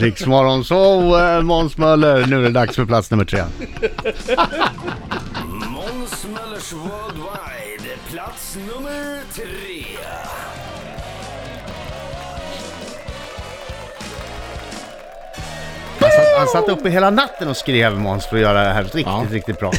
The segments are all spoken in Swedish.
Riksmorgon så eh, Måns Möller, nu är det dags för plats nummer tre. Måns Möllers Worldwide, plats nummer tre. Han satt, han satt uppe hela natten och skrev Måns för att göra det här riktigt, Ja. riktigt bra.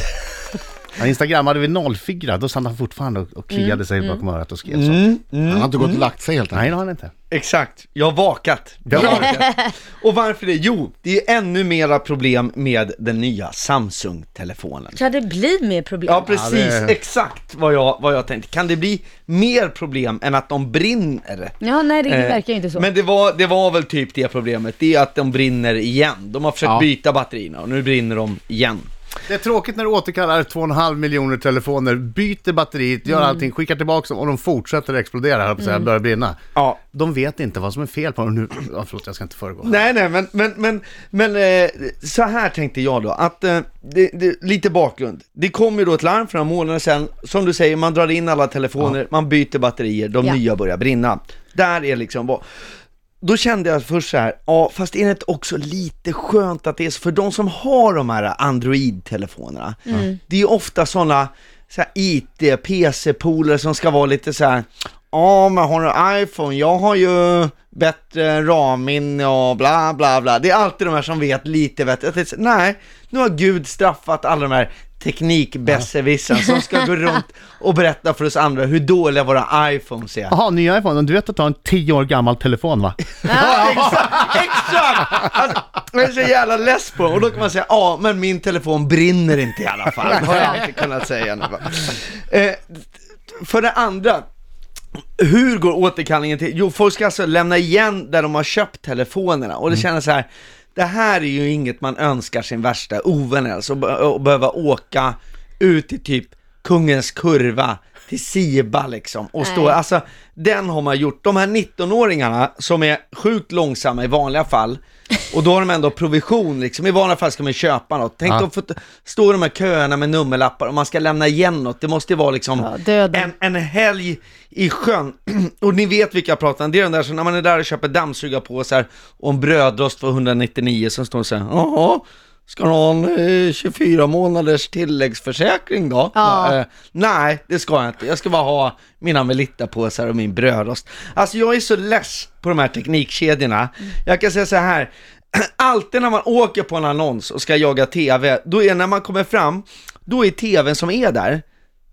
Han instagrammade vid 04, då satt han fortfarande och, och kliade sig bakom örat och skrev så. Han har inte gått och lagt sig helt Nej, enkelt. det har han inte. Exakt, jag har vakat. Jag har vakat. Och varför det? Jo, det är ännu mera problem med den nya Samsung-telefonen. Ja, det blir mer problem. Ja, precis. det- Exakt vad jag, vad jag tänkte. Kan det bli mer problem än att de brinner? Ja, nej, det, det Eh, verkar ju inte så. Men det var, det var väl typ det problemet, det är att de brinner igen. De har försökt Ja. byta batterierna och nu brinner de igen. Det är tråkigt när du återkallar 2,5 miljoner telefoner, byter batteriet, gör allting, skickar tillbaka dem och de fortsätter explodera, höll på att säga, börjar brinna. Ja. De vet inte vad som är fel på dem nu. Ja, förlåt, jag ska inte föregå. Nej, nej, men, men, men, men eh, så här tänkte jag då, att eh, det, det, lite bakgrund. Det kom ju då ett larm för några månader sedan, som du säger, man drar in alla telefoner, man byter batterier, de Ja. nya börjar brinna. Där är liksom vad... Då kände jag först så här, ja fast är det inte också lite skönt att det är så, för de som har de här Android-telefonerna, det är ju ofta sådana så IT, PC-polare som ska vara lite så här. Ja, men har du iPhone? Jag har ju bättre ramminne och bla bla bla. Det är alltid de här som vet lite bättre. Nej, nu har Gud straffat alla de här teknikbesserwissarna som ska gå runt och berätta för oss andra hur dåliga våra iPhones är. Jaha, nya iPhone, du vet att du har en 10 år gammal telefon va? Ja, exakt! exakt! Alltså, jag är så jävla less på och då kan man säga ja, men min telefon brinner inte i alla fall. Det har jag alltid kunnat säga. nu. Eh, för det andra, hur går återkallningen till? Jo, folk ska alltså lämna igen där de har köpt telefonerna och det känns så här, det här är ju inget man önskar sin värsta ovän alltså, att behöva åka ut i typ Kungens Kurva till Siba liksom och stå, Nej. alltså den har man gjort. De här 19-åringarna som är sjukt långsamma i vanliga fall och då har de ändå provision liksom, i vanliga fall ska man köpa något. Tänk Ja. att få stå i de här köerna med nummerlappar och man ska lämna igen något, det måste ju vara liksom Ja, en, en helg i sjön. och ni vet vilka jag pratar om, det är den där som när man är där och köper dammsugarpåsar och en brödrost för 199 som står så här, jaha, ska du ha en eh, 24 månaders tilläggsförsäkring då? Ja. Eh, nej, det ska jag inte. Jag ska bara ha mina Melitta-påsar och min brödrost. Alltså jag är så less på de här teknikkedjorna. Jag kan säga så här, alltid när man åker på en annons och ska jaga TV, då är när man kommer fram, då är TVn som är där,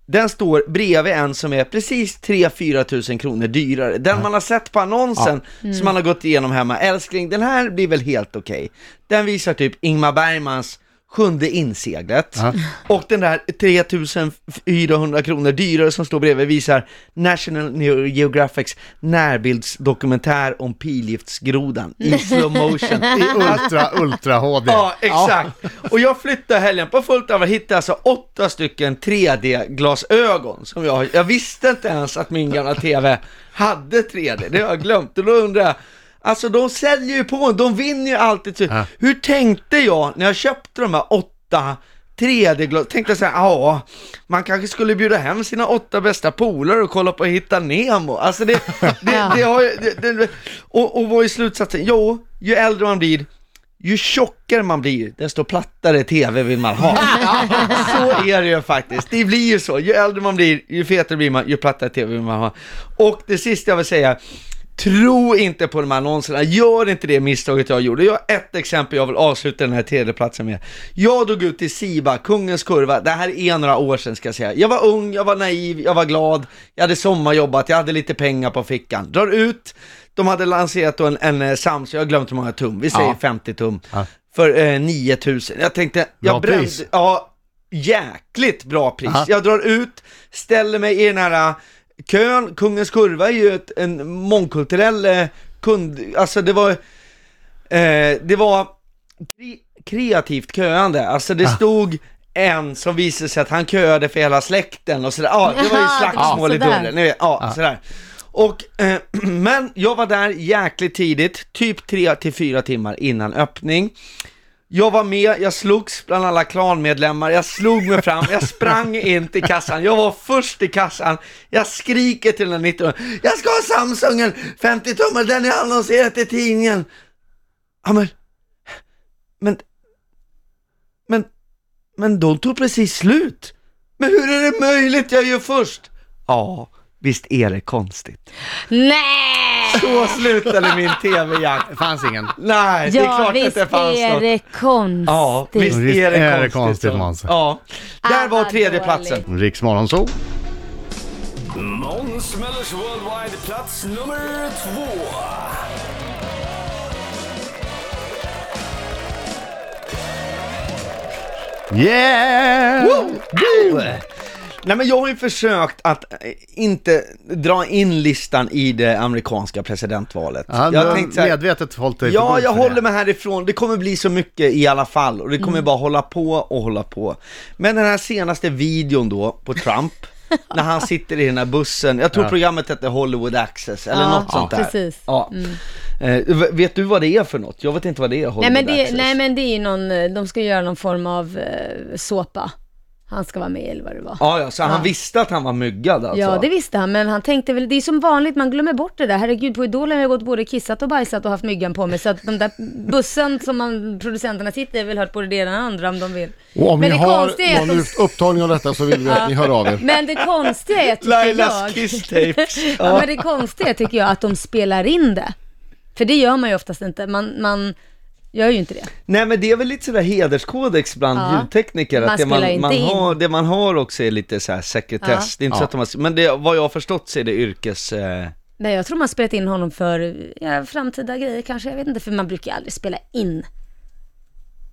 den står bredvid en som är precis 3-4 tusen kronor dyrare. Den man har sett på annonsen som man har gått igenom hemma. Älskling, den här blir väl helt okej. Den visar typ Ingmar Bergmans Sjunde inseglet. Ja. Och den där 3400 kronor dyrare som står bredvid visar National Geographics närbildsdokumentär om pilgiftsgrodan i slow motion. I ultra, ultra HD. Ja, exakt. Och jag flyttade helgen på fullt allvar, hittade alltså åtta stycken 3D-glasögon som jag Jag visste inte ens att min gamla TV hade 3D, det har jag glömt. Och då undrar jag, alltså de säljer ju på, de vinner ju alltid. Så Ja. Hur tänkte jag när jag köpte de här åtta 3D-glas, tänkte jag så här, ja, man kanske skulle bjuda hem sina åtta bästa polare och kolla på Hitta Nemo. Alltså det, det, det har ju, det, och, och vad är slutsatsen? Jo, ju äldre man blir, ju tjockare man blir, desto plattare TV vill man ha. så är det ju faktiskt. Det blir ju så. Ju äldre man blir, ju fetare blir man, ju plattare TV vill man ha. Och det sista jag vill säga, Tro inte på de här annonserna, gör inte det misstaget jag gjorde. Jag har ett exempel jag vill avsluta den här tredjeplatsen med. Jag drog ut till Siba, Kungens Kurva, det här är några år sedan ska jag säga. Jag var ung, jag var naiv, jag var glad, jag hade sommarjobbat, jag hade lite pengar på fickan. Drar ut, de hade lanserat då en, en eh, Samsung, jag har glömt hur många tum, vi säger Ja. 50 tum, Ja. för eh, 9000. Jag tänkte, Bra jag brände, pris. ja, jäkligt bra pris. Ja. Jag drar ut, ställer mig i den här kön, Kungens Kurva är ju ett, en mångkulturell eh, kund, alltså det var, eh, det var kre, kreativt köande, alltså det stod en som visade sig att han köade för hela släkten och sådär, ja det var ju Jaha, slagsmål i sådär. dörren, ni vet, ja, sådär. Och, eh, men jag var där jäkligt tidigt, typ 3 till 4 timmar innan öppning. Jag var med, jag slogs bland alla klanmedlemmar, jag slog mig fram, jag sprang in till kassan, jag var först i kassan, jag skriker till den 19 jag ska ha Samsungen 50 tummar, den är annonserat i tidningen. ja men, men, men, men de tog precis slut. Men hur är det möjligt? Jag är ju först. Ja, visst är det konstigt. Nej! Så slutade min tv-jakt. Det fanns ingen. Nej, det är Ja, klart visst att det fanns är något. det konstigt. Ja, visst Visst är det är det konstigt. konstigt. Måns. Ja, där Ah, var vad tredje platsen. Riks Morgonzoo. Måns Möllers Worldwide plats nummer två. Yeah! Nej men jag har ju försökt att eh, inte dra in listan i det amerikanska presidentvalet. Ja, jag har tänkte så här, medvetet hållit dig Ja, jag håller det. mig härifrån. Det kommer bli så mycket i alla fall och det kommer bara hålla på och hålla på. Men den här senaste videon då på Trump, när han sitter i den här bussen, jag tror Ja. programmet hette Hollywood Access eller Ja, något sånt där. precis. Ja. Eh, v- vet du vad det är för något? Jag vet inte vad det är, Nej Hollywood men, det, Access. nej men det är någon, eh, de ska göra någon form av eh, såpa. Han ska vara med eller vad det var. Ja, ja, så han Ja. visste att han var myggad alltså? Ja, det visste han, men han tänkte väl, det är som vanligt, man glömmer bort det där. Herregud, på Idol har jag gått både kissat och bajsat och haft myggan på mig, så att de där bussen som man, producenterna sitter i, vill hört både det ena och andra om de vill. Och om Men ni det har konstiga är att någon de- upptagning av detta så vill vi att ni hör av er. Men det konstiga är, tycker Lailas jag, kisstapes. ja, men det konstiga tycker jag, att de spelar in det. För det gör man ju oftast inte, man, man gör ju inte det. Nej men det är väl lite sådär hederskodex bland Ja. ljudtekniker, Man att det man, man har, det man har också är lite så här sekretess, Ja. det är inte så att har, men det, vad jag har förstått så är det yrkes... Eh, Nej, jag tror man spelat in honom för ja, framtida grejer kanske, jag vet inte, för man brukar ju aldrig spela in.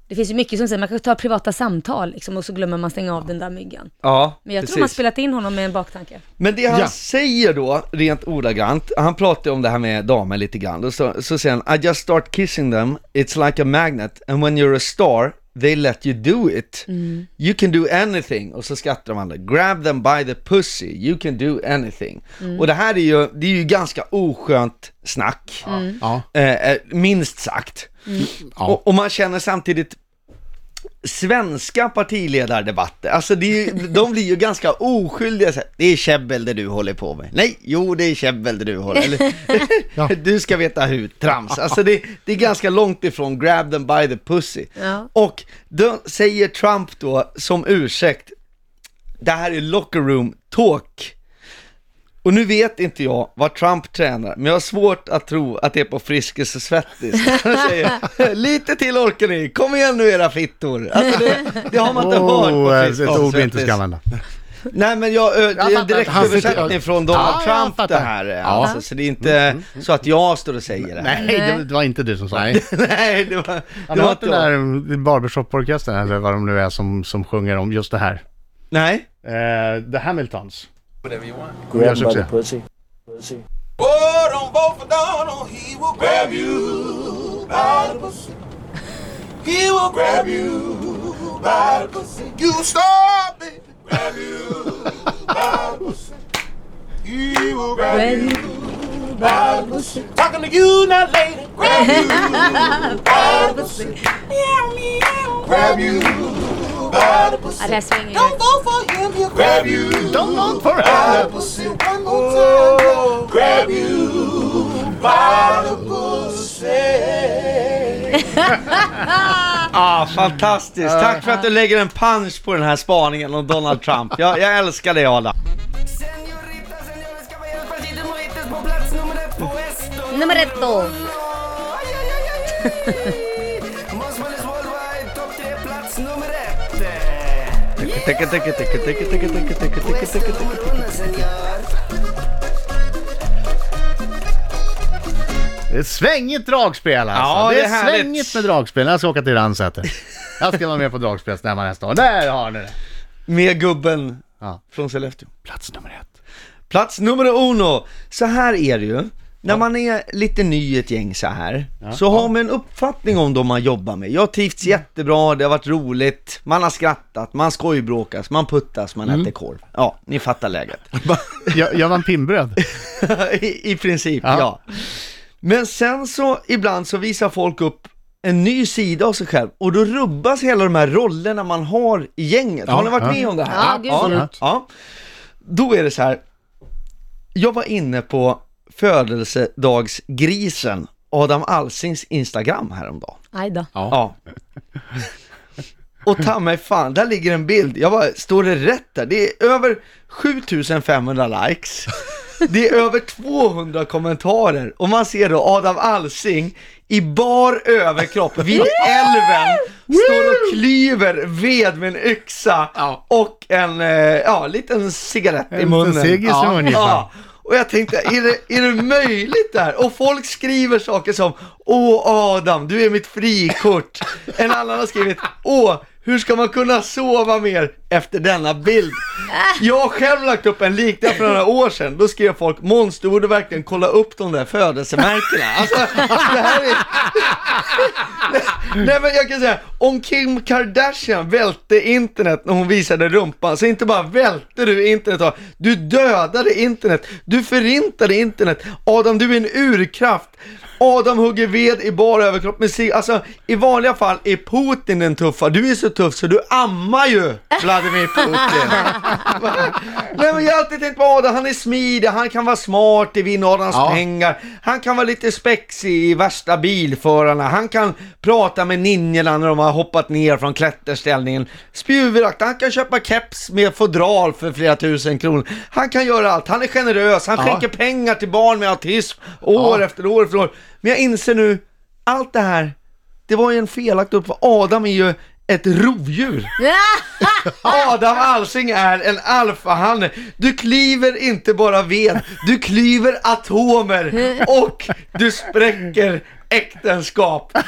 Det finns ju mycket som säger, man kan ta privata samtal liksom, och så glömmer man stänga av den där myggan. ja, Men jag precis. tror man spelat in honom med en baktanke. Men det han Ja. säger då, rent ordagrant, han pratar ju om det här med damer lite grann, och så, så säger han I just start kissing them, it's like a magnet, and when you're a star, they let you do it. You can do anything, och så skrattar de andra, grab them by the pussy, you can do anything. Och det här är ju, det är ju ganska oskönt snack, Ja. eh, eh, minst sagt. Ja. Och, och man känner samtidigt, svenska partiledardebatter, alltså det är, ju- de blir ju ganska oskyldiga så här, Det är käbbel det du håller på med. Nej, jo det är käbbel det du håller eller, Du ska veta hur, trams. Alltså det, det är ganska långt ifrån grab them by the pussy. Ja. Och då säger Trump då som ursäkt, det här är locker room talk. Och nu vet inte jag vad Trump tränar, men jag har svårt att tro att det är på Friskis och Svettis. Han säger, lite till orkar ni, kom igen nu era fittor. Alltså det, det har man inte hört på Oh, Friskis ett och ord vi inte Svettis. ska använda. Nej men jag, det är en fattar. direkt Han sitter- översättning från Donald Ja, Trump det här. Ja. Alltså, så det är inte så att jag står och säger det här. Nej, det, det var inte du som sa det. Nej. Det var, det du var inte den där barbershop-orkestern eller vad de nu är som, som sjunger om just det här? Nej. Eh, The Hamiltons. Whatever you want. De gör succé. pussy. Pussy. Oh, don't vote for Donald, he will grab you by the pussy. He will grab you by the pussy. You stop it, grab you by the pussy. He will grab you by the pussy. Talking to you now, lady. Grab you by the pussy. Meow, meow. Grab you det här svänger. Don't vote for him, he'll grab you. Don't vote for pussy one more time. Grab you by the pussy. Ah, fantastiskt. Tack för att du lägger en punch på den här spaningen om Donald Trump. Jag, jag älskar dig Eston. Nummer ett då. Ticka, ticka, På ticka, ticka, Eston ticka. nummer uno, senor. Det är svängigt dragspel alltså. Ja, det det är, är härligt. svängigt med dragspel. Jag ska åka till Ransäter. Jag ska vara med på dragspelsstämman nästa år. Där har ni det. Med gubben Ja. från Sollefteå. Plats nummer ett. Plats nummer uno. Så här är det ju. När man är lite ny i ett gäng så här, så har man en uppfattning om de man jobbar med. Jag har trivts jättebra, det har varit roligt, man har skrattat, man skojbråkas, man puttas, man äter korv. Ja, ni fattar läget. Jag, jag vann pinnbröd. I, I princip, Ja. ja. Men sen så, ibland så visar folk upp en ny sida av sig själv och då rubbas hela de här rollerna man har i gänget. har ni varit ja. med om det här? Ja, gud, ja, ja. Då är det så här, jag var inne på födelsedagsgrisen Adam Alsings Instagram häromdagen. Aj då. Ja. Och ta mig fan, där ligger en bild. Jag bara, står det rätt där? Det är över 7500 likes. Det är över 200 kommentarer och man ser då Adam Alsing i bar överkropp vid älven, står och klyver ved med en yxa Ja. och en, eh, ja, liten cigarett i En munnen. cigg i ja. ungefär. ja. Och jag tänkte, är det, är det möjligt där? Och folk skriver saker som Åh Adam, du är mitt frikort. En annan har skrivit Åh, hur ska man kunna sova mer efter denna bild? Jag har själv lagt upp en liknande för några år sedan. Då skrev folk Måns, du borde verkligen kolla upp de där födelsemärkena. Alltså, det här är... Nej men jag kan säga, om Kim Kardashian välte internet när hon visade rumpan, så inte bara välte du internet, du dödade internet, du förintade internet. Adam, du är en urkraft. Adam hugger ved i bar överkropp med sig. Alltså, i vanliga fall är Putin den tuffa. Du är så tuff så du ammar ju Vladimir Putin. Nej men jag har alltid tänkt på Adam, han är smidig, han kan vara smart i vinna Adams Ja. pengar. Han kan vara lite spexig i värsta bilförarna. Han kan prata med ninjorna när de har hoppat ner från klätterställningen. Spjuvrakt, han kan köpa keps med fodral för flera tusen kronor. Han kan göra allt, han är generös, han Ja. skänker pengar till barn med autism år Ja. efter år efter år. Men jag inser nu, allt det här, det var ju en felaktig uppfattning. Adam är ju ett rovdjur. Adam Alsing är en alfahanne. Du kliver inte bara ved, du kliver atomer och du spräcker äktenskap.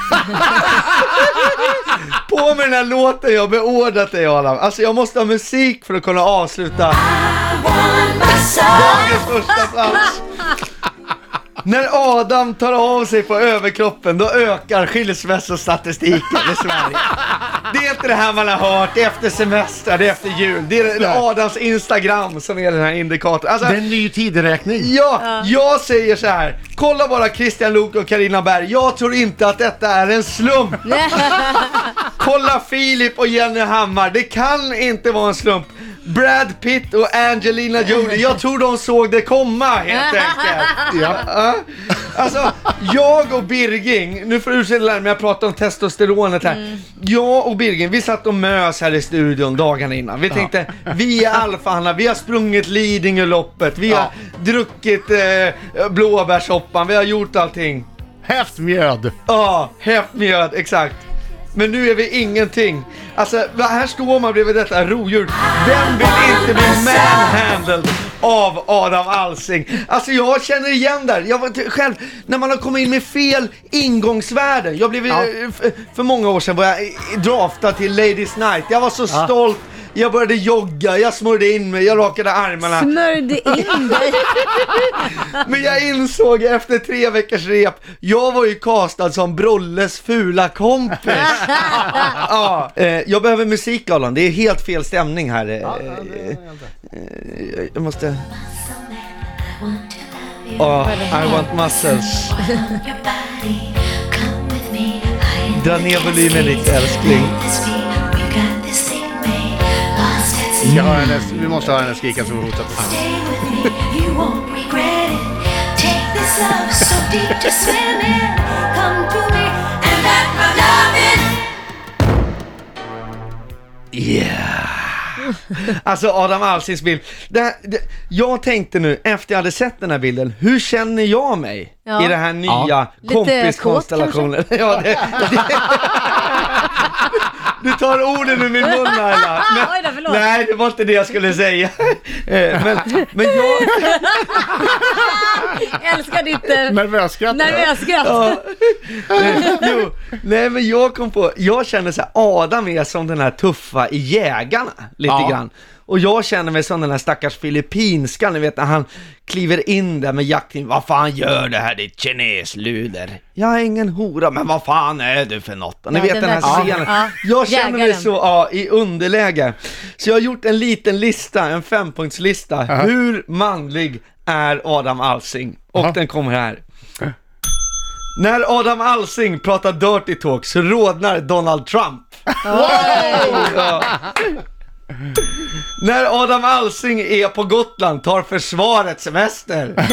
På med den här låten jag beordrat dig Adam. Alltså jag måste ha musik för att kunna avsluta dagens första plats. När Adam tar av sig på överkroppen, då ökar skilsmässostatistiken i Sverige. Det är inte det här man har hört, det är efter semester, det är efter jul. Det är. Adams Instagram som är den här indikatorn. Alltså, Det är en ny tideräkning. Ja, jag säger så här. Kolla bara Christian Luuk och Carina Berg. Jag tror inte att detta är en slump. Kolla Filip och Jenny Hammar. Det kan inte vara en slump. Brad Pitt och Angelina Jolie. Jag tror de såg det komma helt enkelt. Ja. Ja. Alltså, jag och Birging, nu får du ursäkta men jag pratar om testosteronet här. Jag och Birging, vi satt och mös här i studion dagarna innan. Vi tänkte, vi är alfahannar, vi har sprungit Lidingöloppet, vi har druckit eh, blåbärssoppan, vi har gjort allting. Häftmjöd. Ja, häftmjöd, exakt. Men nu är vi ingenting. Alltså, här står man bredvid detta rovdjur. Vem vill inte bli manhandled av Adam Alsing? Alltså jag känner igen där. Jag var själv, när man har kommit in med fel ingångsvärden. Jag blev, Ja. eh, för många år sedan var jag draftad till Ladies Night. Jag var så stolt. Jag började jogga, jag smörjde in mig, jag rakade armarna. Smörjde in dig. Men jag insåg efter tre veckors rep, jag var ju castad som Brolles fula kompis. ja, eh, jag behöver musik Allan, det är helt fel stämning här. Eh, eh, jag måste... Ja, I want muscles. Dra ner volymen lite älskling. Vi, ska ha henne, vi måste ha henne skrika så vi love so deep to swim in. Come to me and let my love in. Yeah! Alltså Adam Alsings bild. Det, här- det, jag tänkte nu, efter jag hade sett den här bilden, hur känner jag mig Ja. i den här nya Ja. Lite kompiskonstellationen? Ja, det, det, du tar orden ur min mun Laila. Men- Oj då, förlåt. Nej, det var inte det jag skulle säga. Eh, Men, men jag... Älskar ditt eh, Nervösskratt. nervösskratt. Ja. Eh, jo, nej men jag kom på, jag känner så här, Adam är som den här tuffa i Jägarna, lite Ja. grann. Och jag känner mig som den här stackars filippinska, ni vet när han kliver in där med jaktkniv. Vad fan gör det här ditt kinesluder? Jag är ingen hora, men vad fan är du för något? Och Ni Ja, vet den den här scenen. ja, Jag känner mig så, ja, i underläge. Så jag har gjort en liten lista, en fempunktslista. Hur manlig är Adam Alsing? Och Aha. den kommer här. När Adam Alsing pratar dirty talk så rodnar Donald Trump. Ja. När Adam Alsing är på Gotland tar försvaret semester.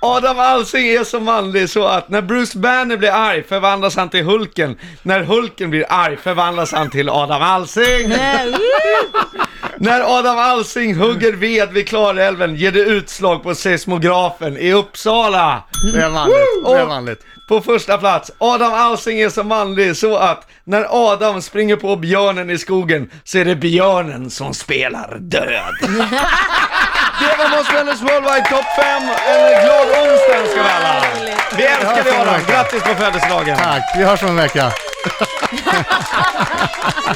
Adam Alsing är så manlig så att när Bruce Banner blir arg förvandlas han till Hulken. När Hulken blir arg förvandlas han till Adam Alsing. När Adam Alsing hugger ved vid Klarälven ger det utslag på seismografen i Uppsala. Det är manligt. Det är manligt. på första plats, Adam Alsing är så manlig så att när Adam springer på björnen i skogen så är det björnen som spelar död. Det var Måns Möllers Worldwide Top 5. En glad onsdag önskar vi alla. Vi älskar dig Adam, grattis på födelsedagen. Tack, vi hörs om en vecka.